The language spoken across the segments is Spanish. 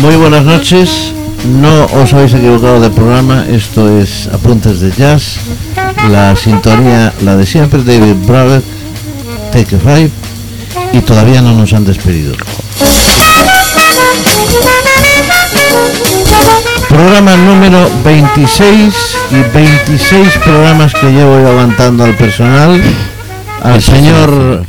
Muy buenas noches. No os habéis equivocado del programa. Esto es Apuntes de Jazz. La sintonía, la de siempre, David Brabeck, Take a Five. Y todavía no nos han despedido. Programa número 26 y 26 programas que llevo yo aguantando al personal. Al señor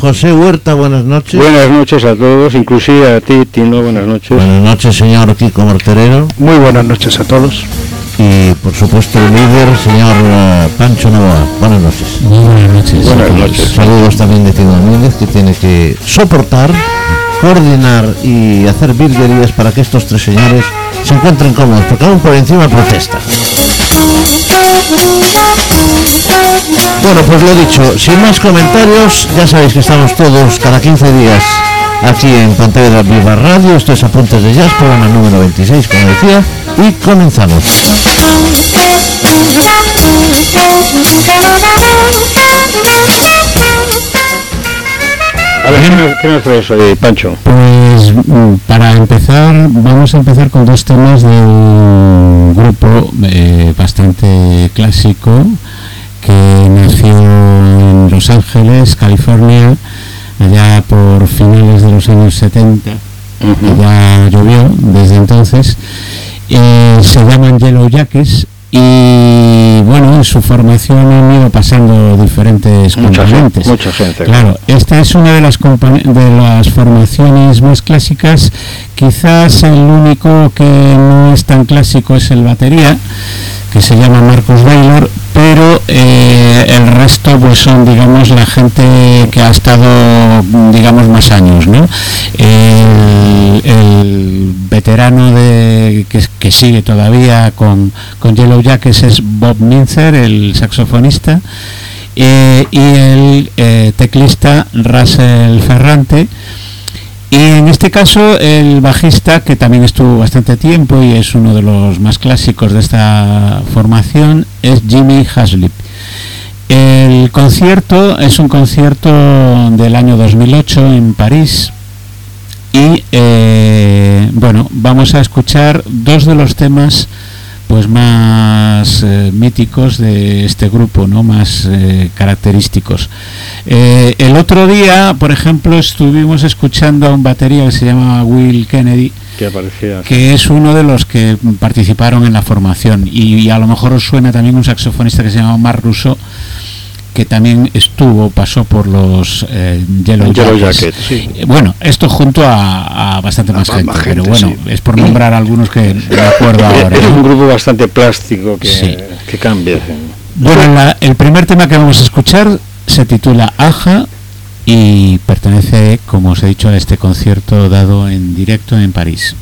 José Huerta, buenas noches. Buenas noches a todos, inclusive a ti, Tino, buenas noches. Buenas noches, señor Kiko Morterero. Muy buenas noches a todos. Y por supuesto el líder, señor uh, Pancho Novoa. Buenas noches. Muy buenas noches. Buenas noches. Saludos también de Tino Domínguez, que tiene que soportar, coordinar y hacer virguerías para que estos tres señores se encuentren cómodos, porque aún por encima protesta. Bueno, pues lo dicho, sin más comentarios, ya sabéis que estamos todos cada 15 días aquí en Pontevedra Viva Radio, esto es Apuntes de Jazz, programa número 26, como decía, y comenzamos. A ver, ¿qué nos, traes hoy, Pancho? Pues mm, para empezar, vamos a empezar con dos temas de un grupo eh, bastante clásico que nació en Los Ángeles, California, allá por finales de los años 70. Ujú. Ya llovió desde entonces. Eh, se llaman Yellow Jackets y bueno, en su formación han ido pasando diferentes Mucha componentes. gente, mucha gente. Claro, esta es una de las de las formaciones más clásicas. Quizás el único que no es tan clásico es el batería, que se llama Marcus Baylor, pero eh, el resto pues son digamos la gente que ha estado digamos más años, ¿no? El, veterano de que, que sigue todavía con, con Yellow Jackets es Bob Minzer, el saxofonista eh, y el eh, teclista Russell Ferrante. Y en este caso el bajista, que también estuvo bastante tiempo y es uno de los más clásicos de esta formación, es Jimmy Haslip. El concierto es un concierto del año 2008 en París y eh, bueno, vamos a escuchar dos de los temas pues más eh, míticos de este grupo, ¿no? Más eh, característicos. Eh, el otro día, por ejemplo, estuvimos escuchando a un batería que se llama Will Kennedy, Que aparecía. que es uno de los que participaron en la formación. Y, y a lo mejor os suena también un saxofonista que se llama Mark Russo, que también estuvo, pasó por los eh, Yellow, Yellow Jackets. Jacket, sí. Eh, Bueno, esto junto a, a bastante más más gente, gente, pero bueno, sí. es por nombrar algunos que me acuerdo Eh, ahora. Es un grupo bastante plástico que, Sí. que cambia. Bueno, la- el primer tema que vamos a escuchar se titula Aja y pertenece, como os he dicho, a este concierto dado en directo en París.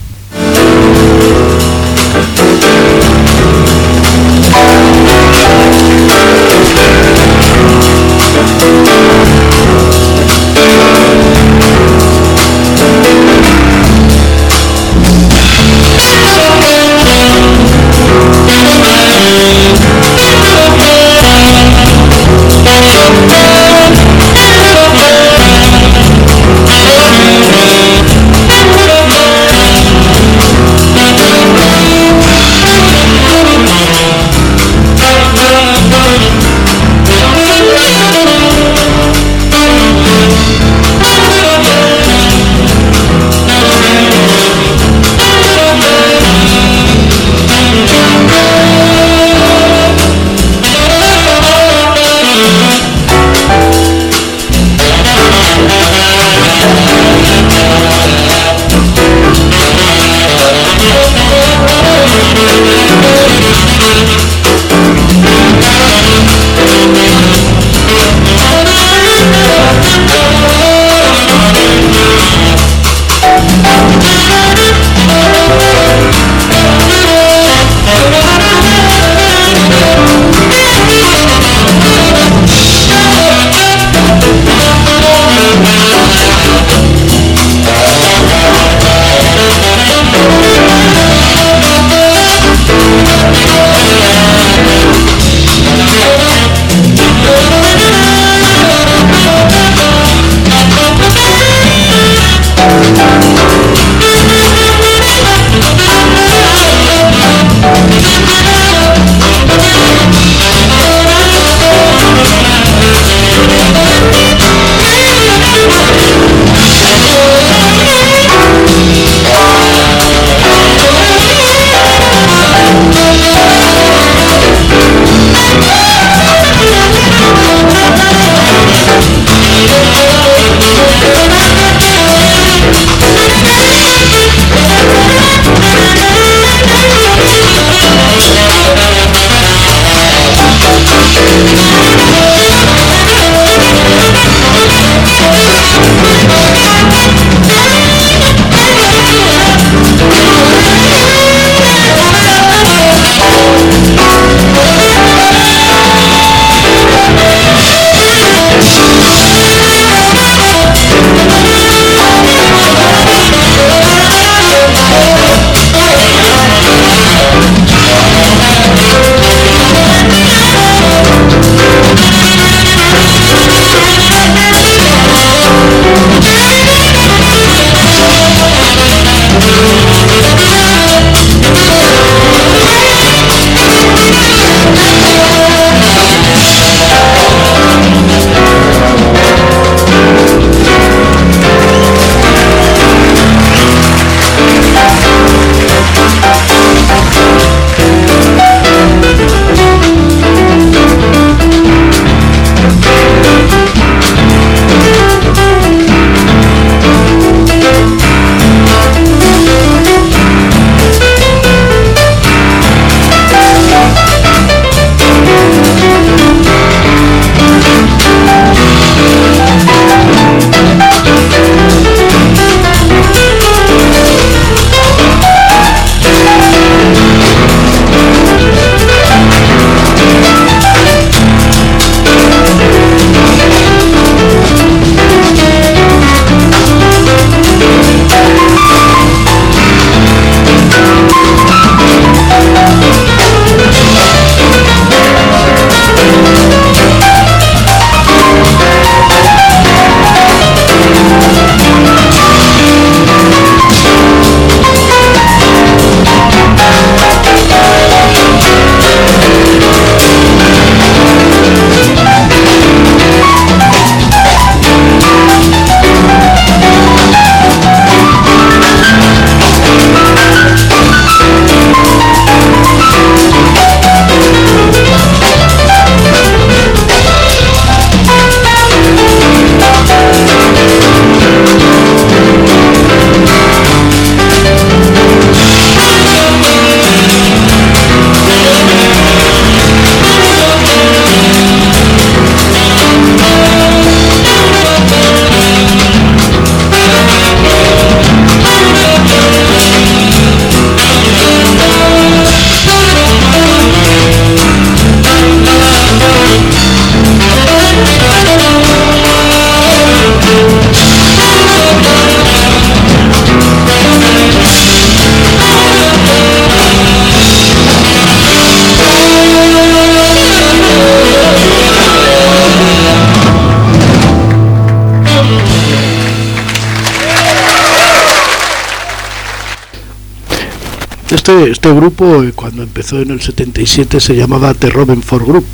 Este, este grupo, eh, cuando empezó en el 77, se llamaba The Robin Ford Group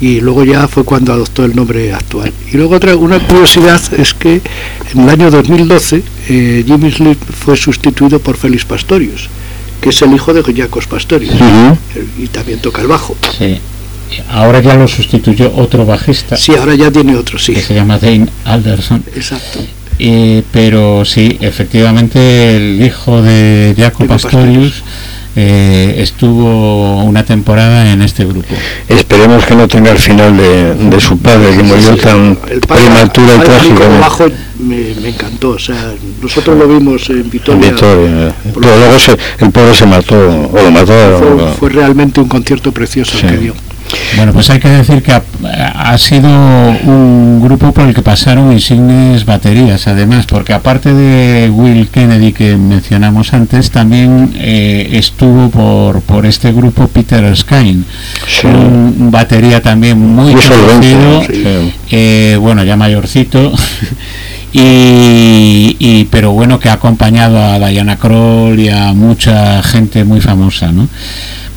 y luego ya fue cuando adoptó el nombre actual. Y luego otra una curiosidad es que en el año 2012 eh, Jimmy Smith fue sustituido por Félix Pastorius, que es el hijo de Jacos Pastorius eh, y también toca el bajo. Sí. Ahora ya lo sustituyó otro bajista Sí, ahora ya tiene otro, sí. que se llama Dane Alderson. Exacto. Eh, pero sí, efectivamente el hijo de Jaco Pastorius eh, estuvo una temporada en este grupo. Esperemos que no tenga el final de, de su padre, que murió Sí, tan el padre- prematura y el padre trágica como bajo me, me encantó, o sea, nosotros lo vimos en en Vitoria. Victoria. por Pero luego se- el pobre se mató, o lo mataron. fue, fue realmente un concierto precioso el Sí. que dio. Bueno, pues hay que decir que ha, ha sido un grupo por el que pasaron insignes baterías, además, porque aparte de Will Kennedy que mencionamos antes, también eh, estuvo por, por este grupo Peter Erskine, Sí. un batería también muy Muy conocido, sí. eh, bueno, ya mayorcito. Y, y- pero bueno que ha acompañado a Diana Kroll y a mucha gente muy famosa ¿no?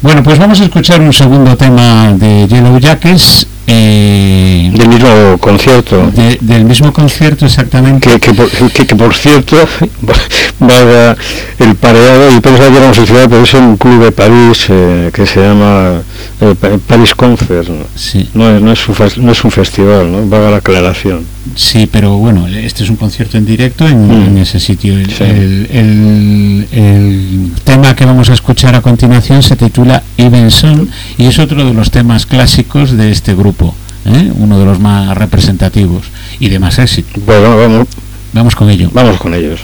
Bueno pues vamos a escuchar un segundo tema de Yellow Jackets eh, Del mismo concierto. de- del mismo concierto exactamente Que, que, por, que, que, por cierto, valga el pareado, y pensaba que era una ciudad, pero es un club de París eh, que se llama eh, Pa- Paris Concert. ¿no? sí, No es, no, es un, no es un festival, ¿no? Vaga la aclaración. sí pero bueno este es un concierto en directo en, Mm. en ese sitio el, Sí. el- el- el tema que vamos a escuchar a continuación se titula Even Son y es otro de los temas clásicos de este grupo ¿eh? uno de los más representativos y de más éxito Bueno, vamos, vamos con ello vamos con ellos.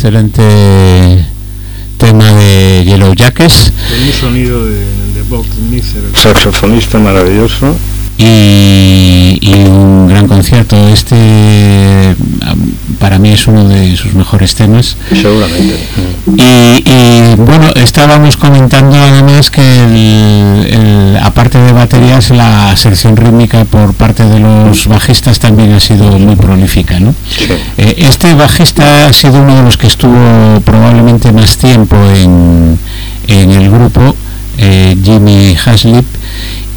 Excelente tema de Yellow Jackets. Con un sonido de, de Bob saxofonista maravilloso y, un gran concierto. Este para mí es uno de sus mejores temas. Seguramente. Y, bueno, estábamos comentando además que aparte de baterías, la sección rítmica por parte de los bajistas también ha sido muy prolífica. ¿no? Eh, este bajista ha sido uno de los que estuvo probablemente más tiempo en, en el grupo, eh, Jimmy Haslip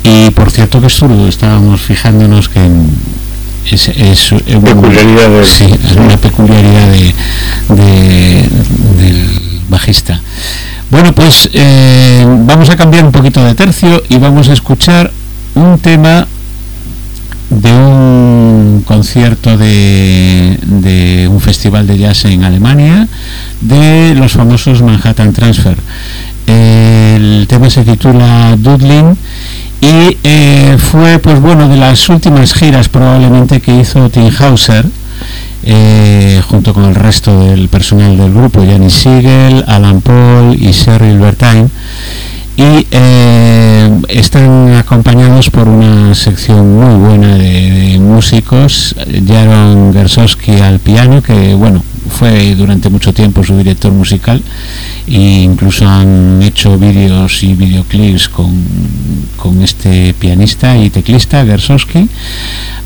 y por cierto que estábamos fijándonos que es, es, peculiaridad una peculiaridad de, del bajista. Bueno, pues eh, vamos a cambiar un poquito de tercio y vamos a escuchar un tema de un concierto de, de, un festival de jazz en Alemania de los famosos Manhattan Transfer. El tema se titula Dudlin y eh, fue pues bueno de las últimas giras probablemente que hizo Tim Hauser eh, junto con el resto del personal del grupo Janny Siegel, Alan Paul y Sherry Bertine y eh, están acompañados por una sección muy buena de, músicos Jaron Gersowski al piano que bueno fue durante mucho tiempo su director musical e incluso han hecho vídeos y videoclips con, con este pianista y teclista Gersowski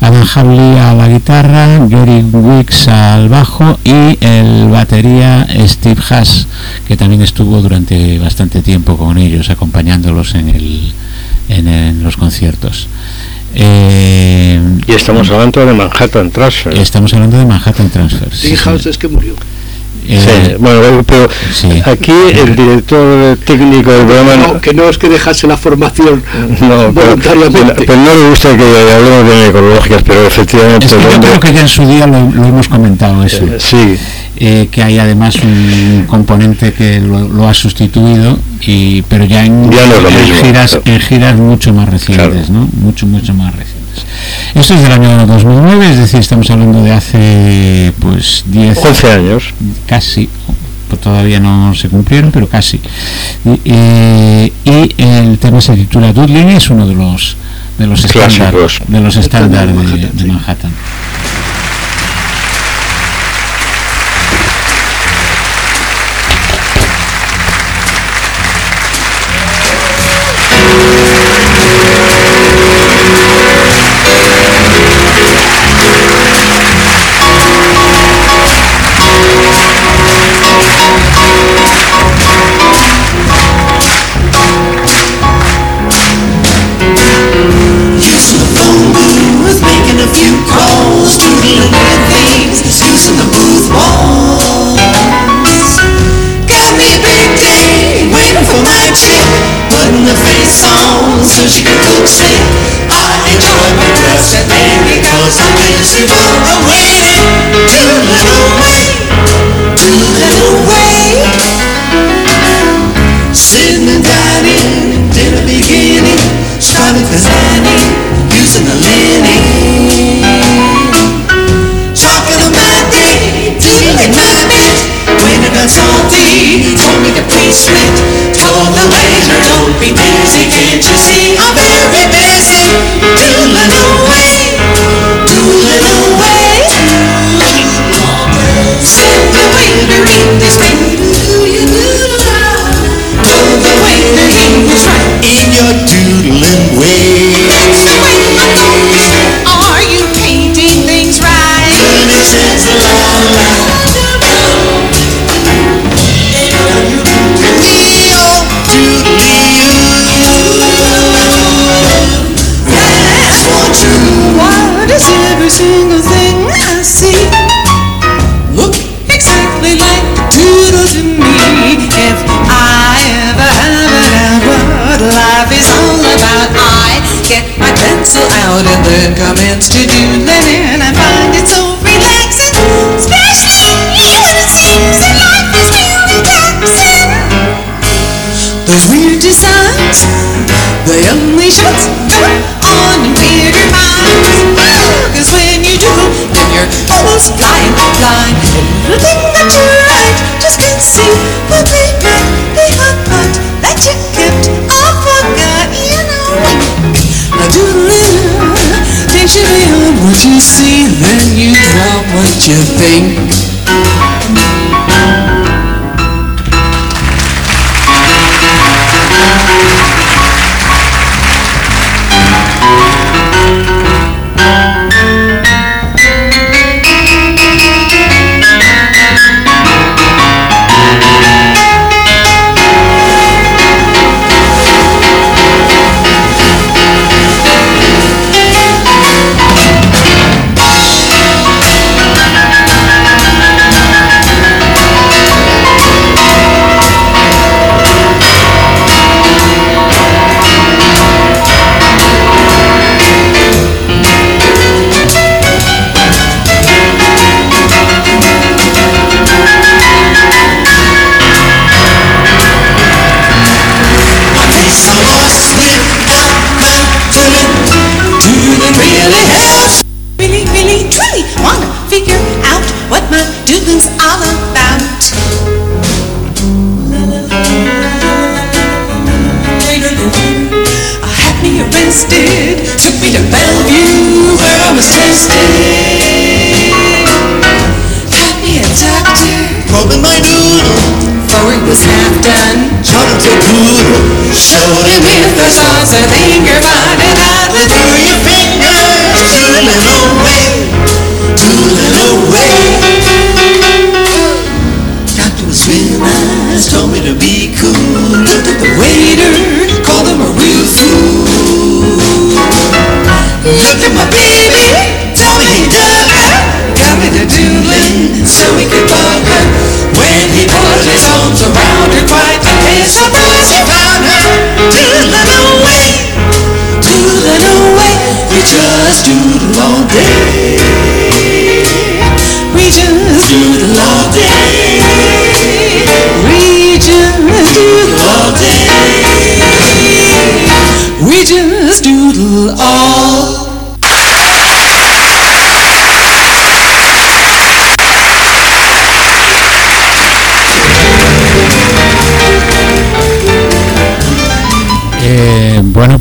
Adam Hawley a la guitarra Gary Wicks al bajo y el batería Steve Haas que también estuvo durante bastante tiempo con ellos acompañándolos en, el, en los conciertos eh, y estamos hablando de Manhattan Transfer. Estamos hablando de Manhattan Transfer. Sí, House es que murió. Eh, bueno, pero aquí el director técnico del programa... No, que no es que dejase la formación no, voluntariamente. Pero, no le gusta que hablemos de ecológicas, pero efectivamente... Es que yo creo que ya en su día lo, hemos comentado eso. Eh, sí. Eh, que hay además un componente que lo, ha sustituido, y pero ya en, giras, en giras mucho más recientes, ¿no? Mucho, mucho más recientes. Esto es del año 2009, es decir, estamos hablando de hace pues 10... 11 años. Casi, pues todavía no se cumplieron, pero casi. Y, el tema se titula Dudley, es uno de los de los estándares de los estándares de Manhattan. so she can cook say I enjoy my dress and maybe cause I'm busy those weird designs. They only shut on weirder minds. Cause when you do, then you're almost blind, blind Everything that you write, just can't see what they meant They have part that you kept all forgot, you know I do live, picture you on what you see? Then you drop what you think.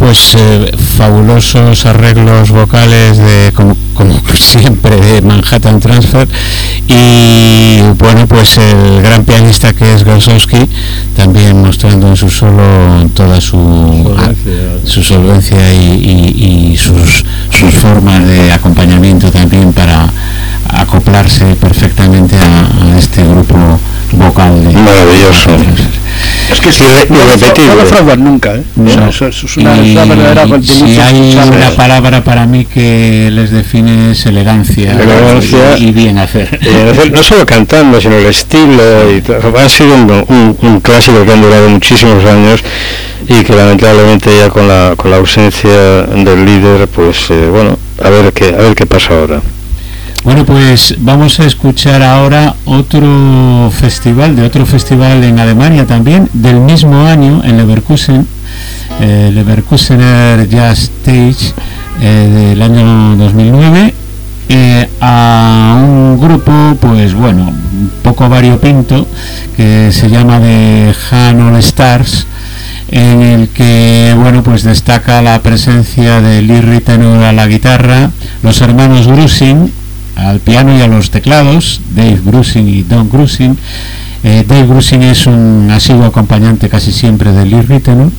Pues eh, fabulosos arreglos vocales de como, como siempre de Manhattan Transfer y bueno, pues el gran pianista que es Gosowski también mostrando en su solo toda su Solvencia. su solvencia y, y- y sus, sus formas de acompañamiento también para acoplarse perfectamente a, a este grupo vocal de Maravilloso. Es que Sí, no, no lo fraudan nunca, ¿eh? No. Eso, eso es una, Y es una verdadera si hay una palabra para mí que les define es elegancia, Elegancia. y, y bien hacer. Eh, no solo cantando, sino el estilo, y siendo un, un clásico que han durado muchísimos años y que lamentablemente ya con la, con la ausencia del líder, pues eh, bueno, a ver qué, a ver qué pasa ahora. Bueno, pues vamos a escuchar ahora otro festival, de otro festival en Alemania también, del mismo año en Leverkusen, eh, Leverkusener Jazz Stage eh, del año 2009, eh, a un grupo, pues bueno, un poco variopinto, que se llama The Han All Stars, en el que bueno pues destaca la presencia de Lee Ritenour a la guitarra, los hermanos Grusin al piano y a los teclados, Dave Grusin y Don Grusin. Eh, Dave Grusin es un asiduo acompañante casi siempre de Lee Ritenour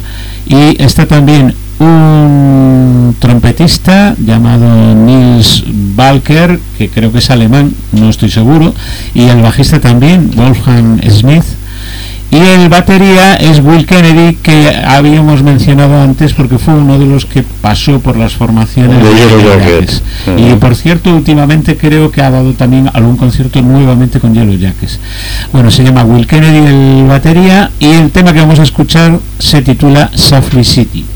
y está también un trompetista llamado Nils Balker, que creo que es alemán, no estoy seguro, y el bajista también, Wolfgang Smith, y el batería es Will Kennedy, que habíamos mencionado antes porque fue uno de los que pasó por las formaciones De Yellow Yellow Jacket. Jackets. Y por cierto, últimamente creo que ha dado también algún concierto nuevamente con Yellow Jackets. Bueno, se llama Will Kennedy el batería y el tema que vamos a escuchar se titula Softly City.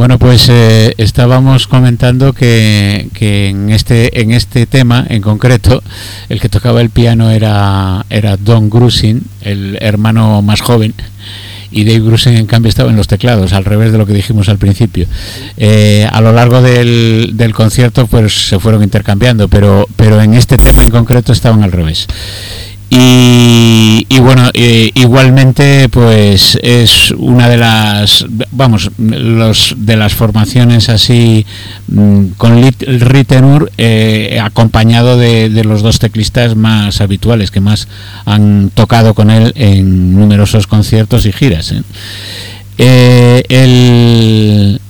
Bueno, pues eh, estábamos comentando que, en este en este tema en concreto el que tocaba el piano era era Don Grusin, el hermano más joven y Dave Grusin en cambio estaba en los teclados, al revés de lo que dijimos al principio. Eh, a lo largo del, del, concierto pues se fueron intercambiando, pero pero en este tema en concreto estaban al revés. Y, y, bueno eh, igualmente pues es una de las vamos los de las formaciones así mmm, con Rittenur eh, acompañado de, de, los dos teclistas más habituales que más han tocado con él en numerosos conciertos y giras ¿eh? el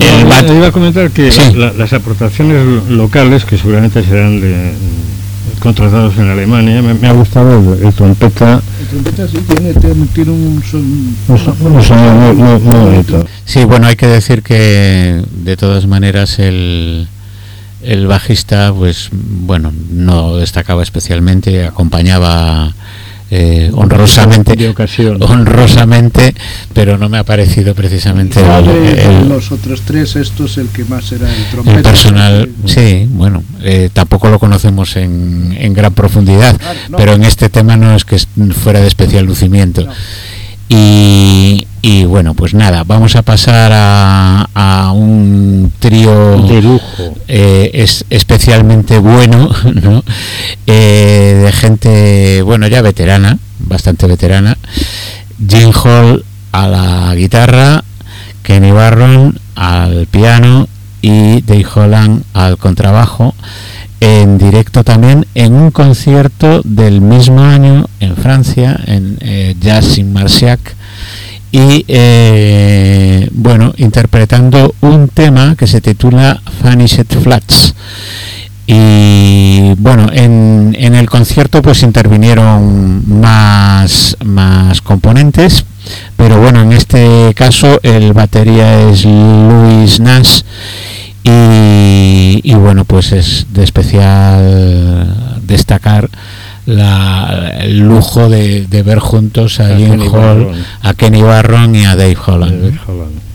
el iba a comentar que sí. la, las aportaciones locales que seguramente serán de contratados en Alemania. Me, me ha gustado el, el, trompeta. El trompeta sí tiene, tiene, un, son, un, un sonido muy, muy, muy, bonito. Sí, bueno, hay que decir que de todas maneras el, el bajista, pues bueno, no destacaba especialmente, acompañaba eh, honrosamente de ocasión. honrosamente pero no me ha parecido precisamente el, el, el, los otros tres estos el que más era el trompeta el personal sí, sí bueno eh, tampoco lo conocemos en, en gran profundidad claro, no. pero en este tema no es que fuera de especial lucimiento no. y, y bueno pues nada vamos a pasar a, a un trío de lujo. eh, es especialmente bueno ¿no? eh, de gente bueno ya veterana bastante veterana. Jim Hall a la guitarra Kenny Barron al piano y Dave Holland al contrabajo. En directo también en un concierto del mismo año en Francia en eh, Jazz in Marciac y eh, bueno interpretando un tema que se titula Vanished Flats. Y bueno en, en, el concierto pues intervinieron más más componentes. Pero bueno en este caso el batería es Luis Nash y bueno pues es de especial destacar la, el lujo de, de, ver juntos a, a Jim Hall, Barron. a Kenny Barron y a Dave Holland. Dave Holland.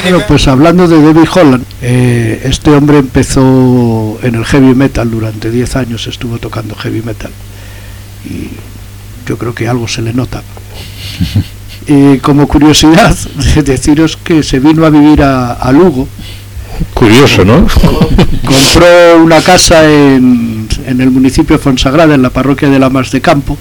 Bueno, pues hablando de David Holland, eh, este hombre empezó en el heavy metal durante 10 años, estuvo tocando heavy metal y yo creo que algo se le nota. Y como curiosidad, deciros que se vino a vivir a, a Lugo, Curioso, ¿no? compró una casa en, en el municipio de Fonsagrada, en la parroquia de la Mas de Campo,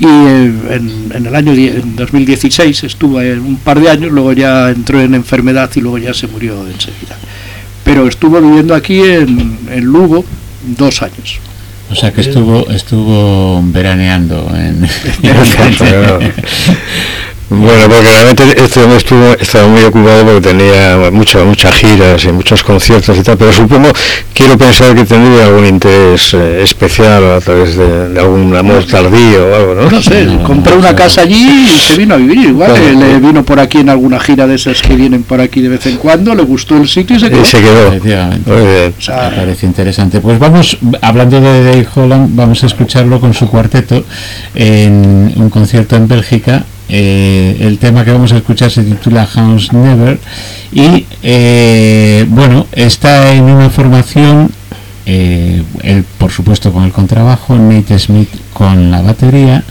y en, en el año en 2016 estuvo en un par de años, luego ya entró en enfermedad y luego ya se murió enseguida. Pero estuvo viviendo aquí en, en Lugo dos años. O sea que estuvo estuvo veraneando en, Bueno, porque realmente este hombre estuvo, estaba muy ocupado porque tenía muchas muchas giras y muchos conciertos y tal, pero supongo, quiero pensar que tendría algún interés eh, especial a través de, de algún amor tardío o algo, ¿no? No sé, No, compró no una casa allí y se vino a vivir. Igual Claro. eh, le vino por aquí en alguna gira de esas que vienen por aquí de vez en cuando, le gustó el sitio y se quedó. Y se quedó. Efectivamente. Muy bien. O sea, Me parece interesante. Pues vamos, hablando de Dave Holland, vamos a escucharlo con su cuarteto en un concierto en Bélgica. Eh, el tema que vamos a escuchar se titula House Never y eh, bueno, está en una formación, eh, él por supuesto con el contrabajo, Nate Smith con la batería,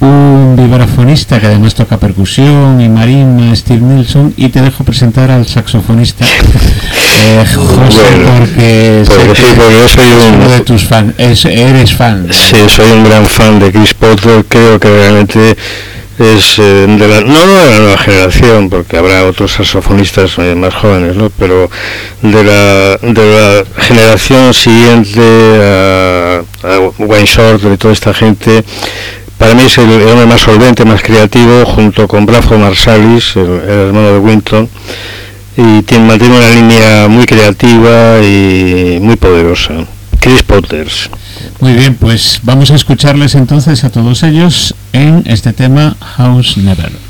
un vibrafonista que además toca percusión y marimba, Steve Nilsson, y te dejo presentar al saxofonista eh, José, Bueno, porque, sé sí, que porque yo soy es un- uno de tus fans, es- eres fan. Sí, soy un gran fan de Chris Potter, creo que realmente es eh, de la, no, de la nueva generación, porque habrá otros saxofonistas eh, más jóvenes, ¿no? pero de la, de la generación siguiente a, Wayne Shorter y toda esta gente, para mí es el, hombre más solvente, más creativo, junto con Bradford Marsalis, el, el hermano de Winton, y tiene, mantiene una línea muy creativa y muy poderosa. Chris Potters. Muy bien, pues vamos a escucharles entonces a todos ellos en este tema House Never.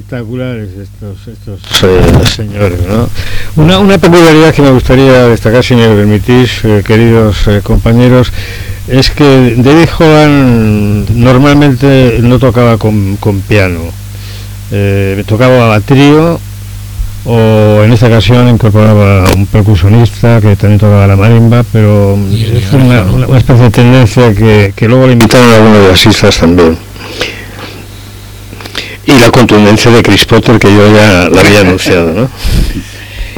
Espectaculares estos estos eh, señores ¿no? una, una peculiaridad que me gustaría destacar si me permitís eh, queridos eh, compañeros es que David Hogan normalmente no tocaba con, con piano. Eh, tocaba a trío o en esta ocasión incorporaba a un percusionista que también tocaba la marimba pero es una, una- especie de tendencia que, que luego le invitaron a algunos de las islas también y la contundencia de Chris Potter que yo ya la había anunciado, ¿no?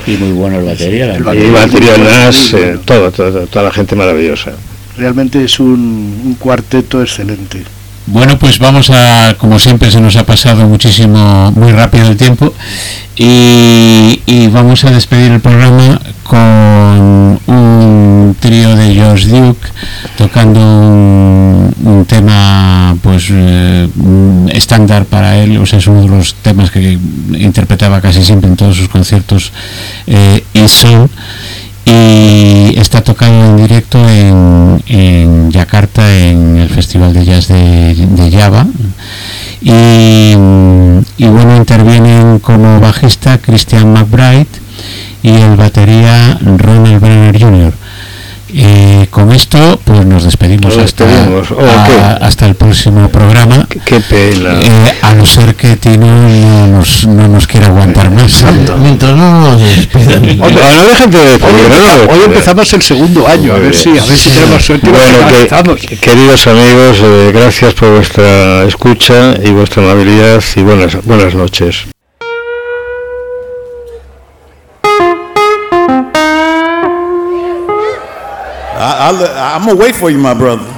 Y muy bueno el batería. la El batería muy Nas, bueno. eh, todo, todo- toda la gente maravillosa. Realmente es un, un cuarteto excelente. Bueno, pues vamos a, como siempre se nos ha pasado muchísimo, muy rápido el tiempo y, y vamos a despedir el programa con un trío de George Duke tocando un, tema pues eh, estándar para él, o es uno de los temas que interpretaba casi siempre en todos sus conciertos, eh, Soul. Y está tocado en directo en, en Yakarta en el Festival de Jazz de, de Java. Y, y bueno intervienen como bajista Christian McBride y el batería Ronald Brenner Jr. Y con esto, pues nos despedimos, Nos hasta. Oh, hasta el próximo programa. Qué, qué pena. Eh, a no ser que Tino no nos, no nos quiera aguantar más. Mientras no nos despidan. Ah, no dejen de Hoy, hoy empezamos el segundo año, a ver si, a ver si tenemos suerte Bueno, que, queridos amigos, eh, gracias por vuestra escucha y vuestra amabilidad y buenas, buenas noches. I, I, I'm gonna wait for you, my brother.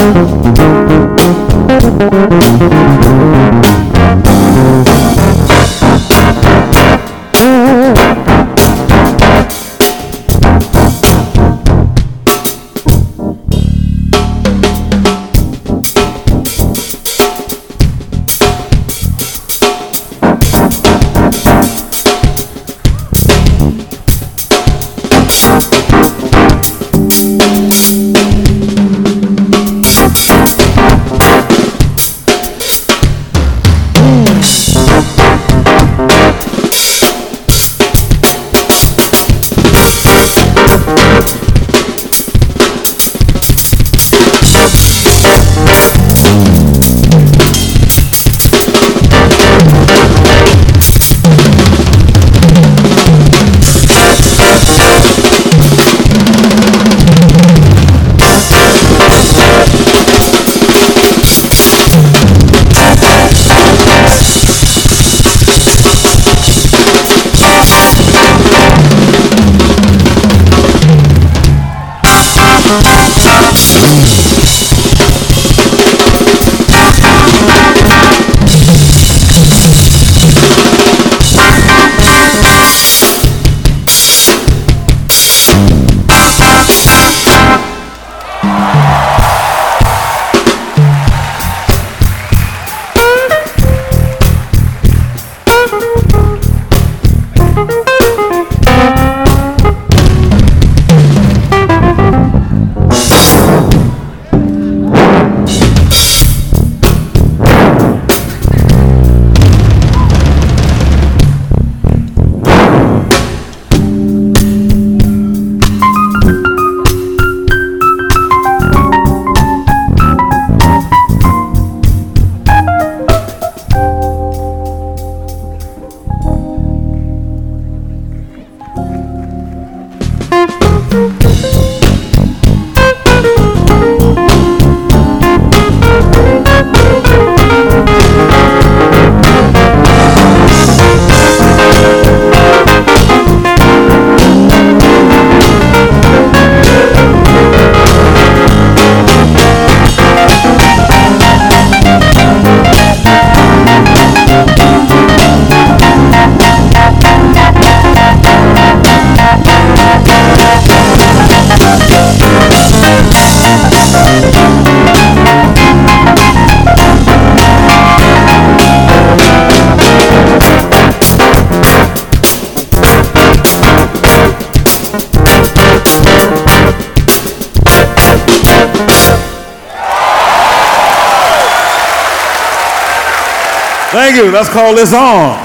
Let's call this on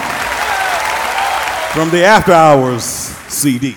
from the After Hours CD.